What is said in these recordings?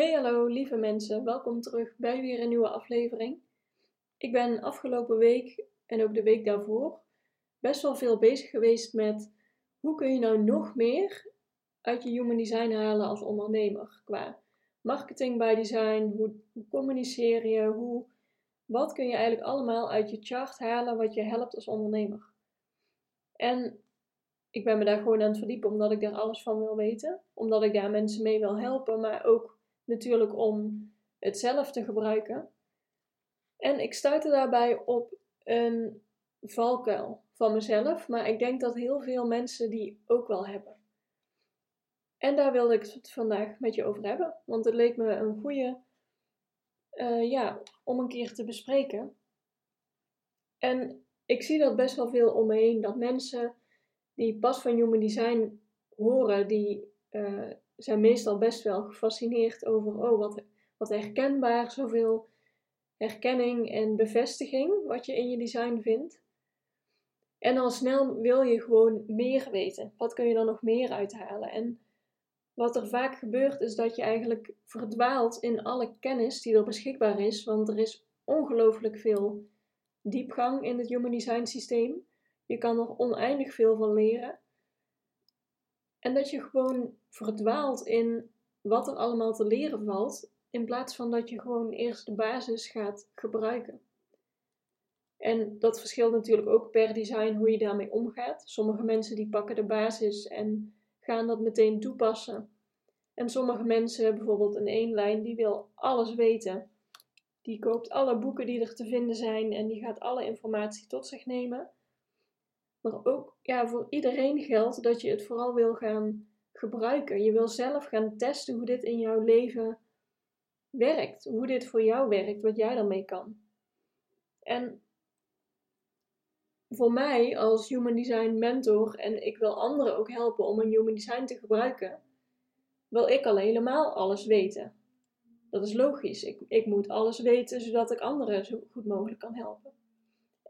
Hey hallo lieve mensen, welkom terug bij weer een nieuwe aflevering. Ik ben afgelopen week en ook de week daarvoor best wel veel bezig geweest met hoe kun je nou nog meer uit je human design halen als ondernemer. Qua marketing bij design, hoe, communiceer je, hoe, wat kun je eigenlijk allemaal uit je chart halen wat je helpt als ondernemer. En ik ben me daar gewoon aan het verdiepen omdat ik daar alles van wil weten. Omdat ik daar mensen mee wil helpen, maar ook natuurlijk om het zelf te gebruiken. En ik stuitte daarbij op een valkuil van mezelf, maar ik denk dat heel veel mensen die ook wel hebben. En daar wilde ik het vandaag met je over hebben, want het leek me een goede, uh, ja, om een keer te bespreken. En ik zie dat best wel veel om me heen, dat mensen die pas van Human Design horen, die uh, zijn meestal best wel gefascineerd over, oh wat, wat herkenbaar, zoveel herkenning en bevestiging wat je in je design vindt. En al snel wil je gewoon meer weten. Wat kun je dan nog meer uithalen? En wat er vaak gebeurt is dat je eigenlijk verdwaalt in alle kennis die er beschikbaar is, want er is ongelooflijk veel diepgang in het Human Design systeem. Je kan er oneindig veel van leren. En dat je gewoon verdwaalt in wat er allemaal te leren valt, in plaats van dat je gewoon eerst de basis gaat gebruiken. En dat verschilt natuurlijk ook per design hoe je daarmee omgaat. Sommige mensen die pakken de basis en gaan dat meteen toepassen. En sommige mensen, bijvoorbeeld een één lijn, die wil alles weten. Die koopt alle boeken die er te vinden zijn en die gaat alle informatie tot zich nemen. Maar ook ja, voor iedereen geldt dat je het vooral wil gaan gebruiken. Je wil zelf gaan testen hoe dit in jouw leven werkt. Hoe dit voor jou werkt, wat jij daarmee kan. En voor mij als Human Design mentor, en ik wil anderen ook helpen om een Human Design te gebruiken, wil ik al helemaal alles weten. Dat is logisch. Ik, ik moet alles weten zodat ik anderen zo goed mogelijk kan helpen.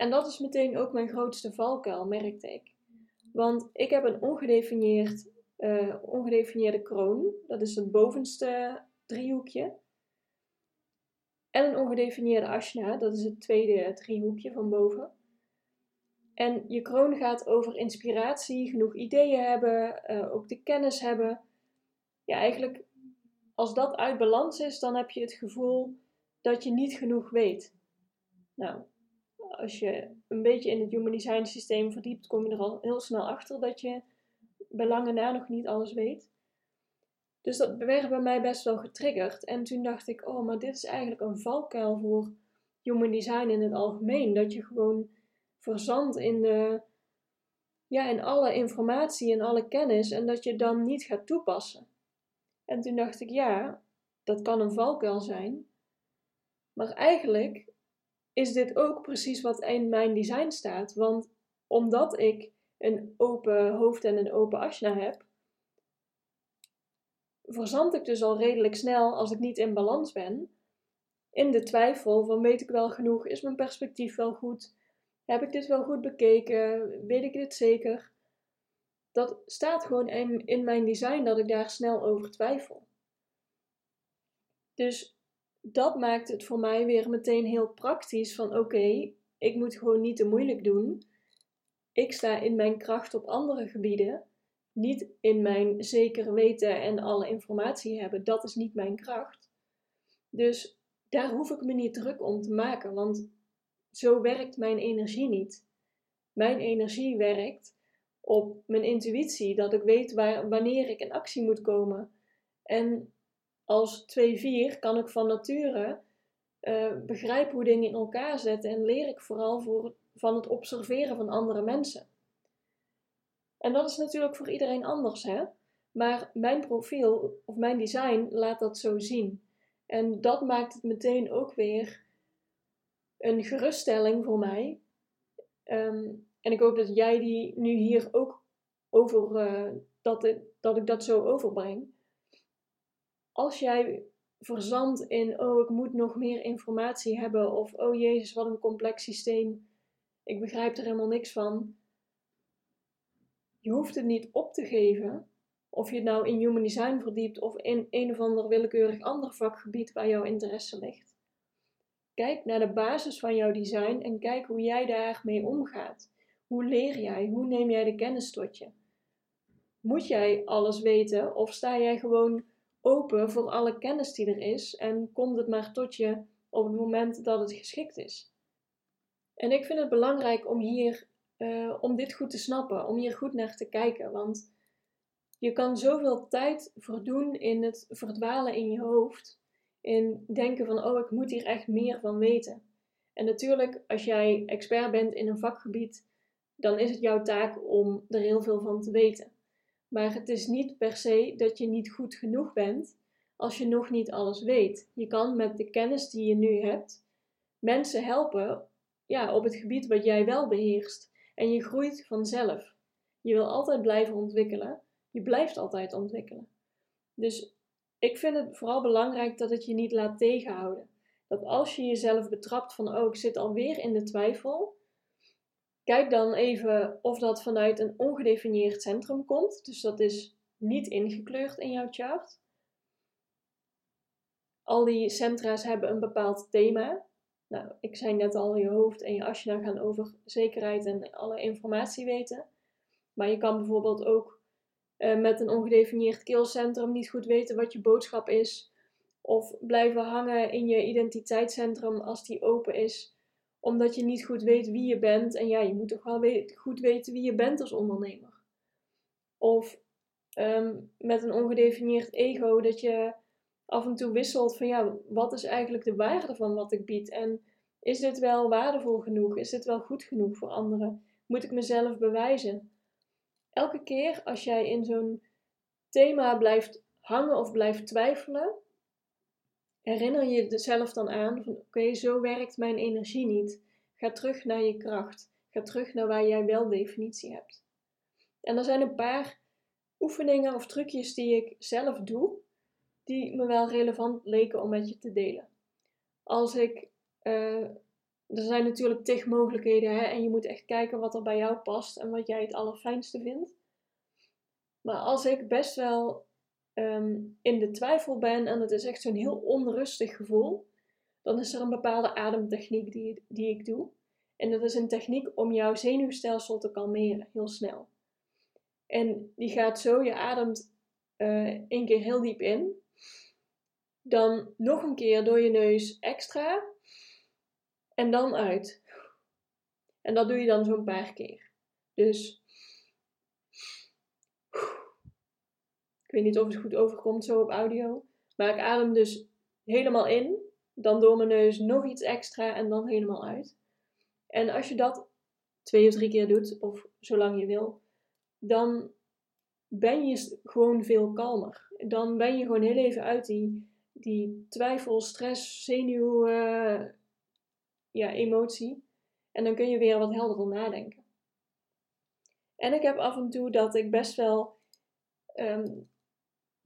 En dat is meteen ook mijn grootste valkuil, merkte ik. Want ik heb een ongedefinieerd, uh, ongedefinieerde kroon. Dat is het bovenste driehoekje. En een ongedefinieerde ashna. Dat is het tweede driehoekje van boven. En je kroon gaat over inspiratie, genoeg ideeën hebben, uh, ook de kennis hebben. Ja, eigenlijk als dat uit balans is, dan heb je het gevoel dat je niet genoeg weet. Nou, als je een beetje in het human design systeem verdiept, kom je er al heel snel achter dat je belangen na nog niet alles weet. Dus dat werd bij mij best wel getriggerd. En toen dacht ik, oh, maar dit is eigenlijk een valkuil voor human design in het algemeen. Dat je gewoon verzandt in, de, ja, in alle informatie en alle kennis en dat je dan niet gaat toepassen. En toen dacht ik, ja, dat kan een valkuil zijn. Maar eigenlijk is dit ook precies wat in mijn design staat. Want omdat ik een open hoofd en een open asna heb, verzand ik dus al redelijk snel als ik niet in balans ben. In de twijfel van weet ik wel genoeg, is mijn perspectief wel goed, heb ik dit wel goed bekeken, weet ik dit zeker. Dat staat gewoon in, in mijn design dat ik daar snel over twijfel. Dus dat maakt het voor mij weer meteen heel praktisch van oké, ik moet gewoon niet te moeilijk doen. Ik sta in mijn kracht op andere gebieden, niet in mijn zeker weten en alle informatie hebben. Dat is niet mijn kracht. Dus daar hoef ik me niet druk om te maken, want zo werkt mijn energie niet. Mijn energie werkt op mijn intuïtie, dat ik weet waar, wanneer ik in actie moet komen. En als 2-4 kan ik van nature uh, begrijpen hoe dingen in elkaar zetten en leer ik vooral voor, van het observeren van andere mensen. En dat is natuurlijk voor iedereen anders, hè? Maar mijn profiel of mijn design laat dat zo zien. En dat maakt het meteen ook weer een geruststelling voor mij. Ehm, en ik hoop dat jij die nu hier ook over, uh, dat, dat ik dat zo overbreng. Als jij verzandt in, oh ik moet nog meer informatie hebben, of oh jezus wat een complex systeem, ik begrijp er helemaal niks van. Je hoeft het niet op te geven, of je het nou in human design verdiept of in een of ander willekeurig ander vakgebied waar jouw interesse ligt. Kijk naar de basis van jouw design en kijk hoe jij daarmee omgaat. Hoe leer jij? Hoe neem jij de kennis tot je? Moet jij alles weten of sta jij gewoon open voor alle kennis die er is en komt het maar tot je op het moment dat het geschikt is? En ik vind het belangrijk om hier, uh, om dit goed te snappen, om hier goed naar te kijken, want je kan zoveel tijd verdoen in het verdwalen in je hoofd, in denken van, oh, ik moet hier echt meer van weten. En natuurlijk, als jij expert bent in een vakgebied, dan is het jouw taak om er heel veel van te weten. Maar het is niet per se dat je niet goed genoeg bent als je nog niet alles weet. Je kan met de kennis die je nu hebt mensen helpen ja, op het gebied wat jij wel beheerst. En je groeit vanzelf. Je wil altijd blijven ontwikkelen. Je blijft altijd ontwikkelen. Dus ik vind het vooral belangrijk dat het je niet laat tegenhouden. Dat als je jezelf betrapt van, oh, ik zit alweer in de twijfel, Kijk dan even of dat vanuit een ongedefinieerd centrum komt. Dus dat is niet ingekleurd in jouw chart. Al die centra's hebben een bepaald thema. Nou, ik zei net al, je hoofd en je asana gaan over zekerheid en alle informatie weten. Maar je kan bijvoorbeeld ook uh, met een ongedefinieerd keelcentrum niet goed weten wat je boodschap is. Of blijven hangen in je identiteitscentrum als die open is omdat je niet goed weet wie je bent. En ja, je moet toch wel goed weten wie je bent als ondernemer. Of ehm, met een ongedefinieerd ego dat je af en toe wisselt van ja, wat is eigenlijk de waarde van wat ik bied? En is dit wel waardevol genoeg? Is dit wel goed genoeg voor anderen? Moet ik mezelf bewijzen? Elke keer als jij in zo'n thema blijft hangen of blijft twijfelen, herinner je jezelf dan aan van oké, zo werkt mijn energie niet. Ga terug naar je kracht. Ga terug naar waar jij wel definitie hebt. En er zijn een paar oefeningen of trucjes die ik zelf doe, die me wel relevant leken om met je te delen. Als ik, uh, er zijn natuurlijk tig mogelijkheden hè, en je moet echt kijken wat er bij jou past en wat jij het allerfijnste vindt. Maar als ik best wel Ehm, in de twijfel ben en het is echt zo'n heel onrustig gevoel, dan is er een bepaalde ademtechniek die, die ik doe. En dat is een techniek om jouw zenuwstelsel te kalmeren, heel snel. En die gaat zo, je ademt uh, één keer heel diep in, dan nog een keer door je neus extra en dan uit. En dat doe je dan zo'n paar keer. Dus Ik weet niet of het goed overkomt zo op audio. Maar ik adem dus helemaal in, dan door mijn neus nog iets extra en dan helemaal uit. En als je dat twee of drie keer doet, of zolang je wil, dan ben je gewoon veel kalmer. Dan ben je gewoon heel even uit die, die twijfel, stress, zenuw, ja, emotie. En dan kun je weer wat helderder nadenken. En ik heb af en toe dat ik best wel ehm,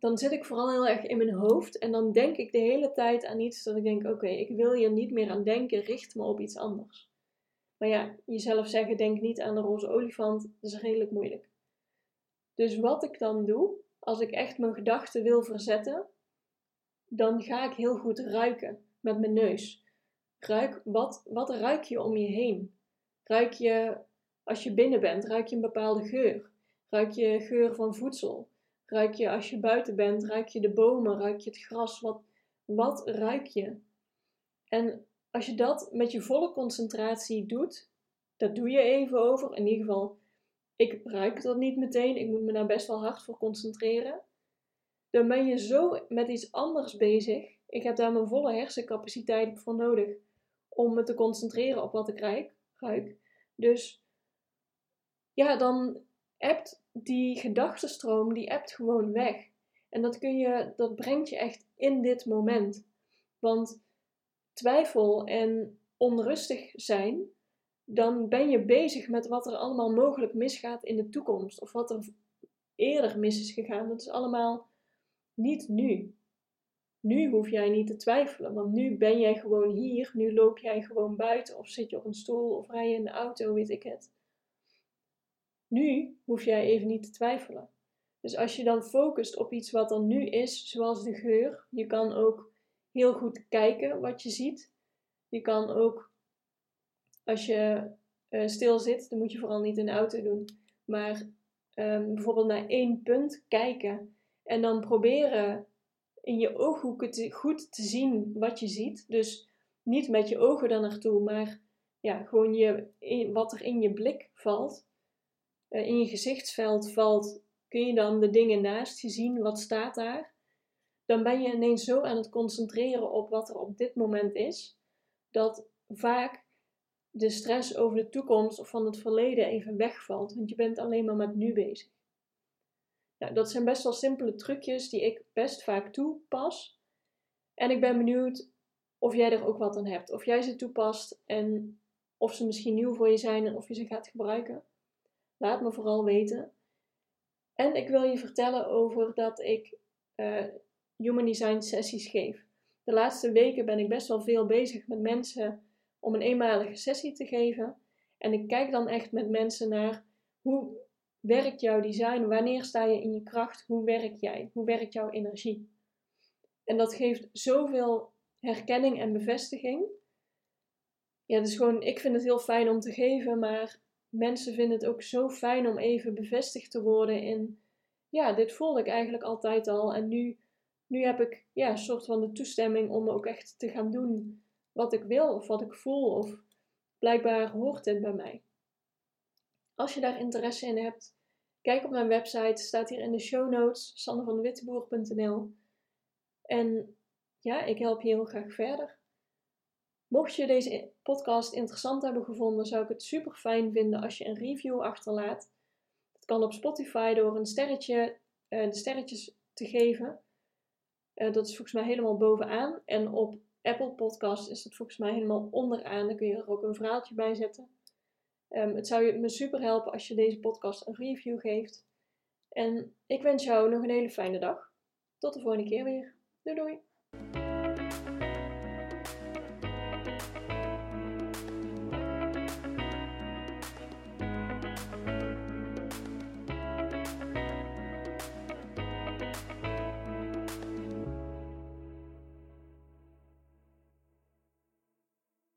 dan zit ik vooral heel erg in mijn hoofd en dan denk ik de hele tijd aan iets dat ik denk: oké, ik wil hier niet meer aan denken, richt me op iets anders. Maar ja, jezelf zeggen: denk niet aan de roze olifant, dat is redelijk moeilijk. Dus wat ik dan doe, als ik echt mijn gedachten wil verzetten, dan ga ik heel goed ruiken met mijn neus. Ruik, wat, wat ruik je om je heen? Ruik je, als je binnen bent, ruik je een bepaalde geur? Ruik je geur van voedsel? Ruik je als je buiten bent, ruik je de bomen, ruik je het gras? Wat, wat ruik je? En als je dat met je volle concentratie doet, dat doe je even over. In ieder geval, ik ruik dat niet meteen. Ik moet me daar best wel hard voor concentreren. Dan ben je zo met iets anders bezig. Ik heb daar mijn volle hersencapaciteit voor nodig om me te concentreren op wat ik ruik. ruik. Dus ja, dan appt die gedachtenstroom, die appt gewoon weg. En dat, kun je, dat brengt je echt in dit moment. Want twijfel en onrustig zijn, dan ben je bezig met wat er allemaal mogelijk misgaat in de toekomst. Of wat er eerder mis is gegaan. Dat is allemaal niet nu. Nu hoef jij niet te twijfelen, want nu ben jij gewoon hier. Nu loop jij gewoon buiten of zit je op een stoel of rij je in de auto, weet ik het. Nu hoef jij even niet te twijfelen. Dus als je dan focust op iets wat er nu is, zoals de geur, je kan ook heel goed kijken wat je ziet. Je kan ook, als je uh, stil zit, dan moet je vooral niet in de auto doen, maar um, bijvoorbeeld naar één punt kijken en dan proberen in je ooghoeken te, goed te zien wat je ziet. Dus niet met je ogen daar naartoe, maar ja, gewoon je, wat er in je blik valt, in je gezichtsveld valt, kun je dan de dingen naast je zien, wat staat daar. Dan ben je ineens zo aan het concentreren op wat er op dit moment is, dat vaak de stress over de toekomst of van het verleden even wegvalt, want je bent alleen maar met nu bezig. Nou, dat zijn best wel simpele trucjes die ik best vaak toepas. En ik ben benieuwd of jij er ook wat aan hebt. Of jij ze toepast en of ze misschien nieuw voor je zijn en of je ze gaat gebruiken. Laat me vooral weten. En ik wil je vertellen over dat ik uh, Human Design sessies geef. De laatste weken ben ik best wel veel bezig met mensen om een eenmalige sessie te geven. En ik kijk dan echt met mensen naar hoe werkt jouw design? Wanneer sta je in je kracht? Hoe werk jij? Hoe werkt jouw energie? En dat geeft zoveel herkenning en bevestiging. Ja, dus gewoon, ik vind het heel fijn om te geven, maar mensen vinden het ook zo fijn om even bevestigd te worden in, ja, dit voelde ik eigenlijk altijd al en nu, nu heb ik ja, een soort van de toestemming om ook echt te gaan doen wat ik wil of wat ik voel of blijkbaar hoort dit bij mij. Als je daar interesse in hebt, kijk op mijn website, staat hier in de show notes, sandervanwitteboer.nl. En ja, ik help je heel graag verder. Mocht je deze podcast interessant hebben gevonden, zou ik het super fijn vinden als je een review achterlaat. Dat kan op Spotify door een sterretje, uh, de sterretjes te geven. Uh, dat is volgens mij helemaal bovenaan. En op Apple Podcast is het volgens mij helemaal onderaan. Dan kun je er ook een verhaaltje bij zetten. Um, het zou me super helpen als je deze podcast een review geeft. En ik wens jou nog een hele fijne dag. Tot de volgende keer weer. Doei doei!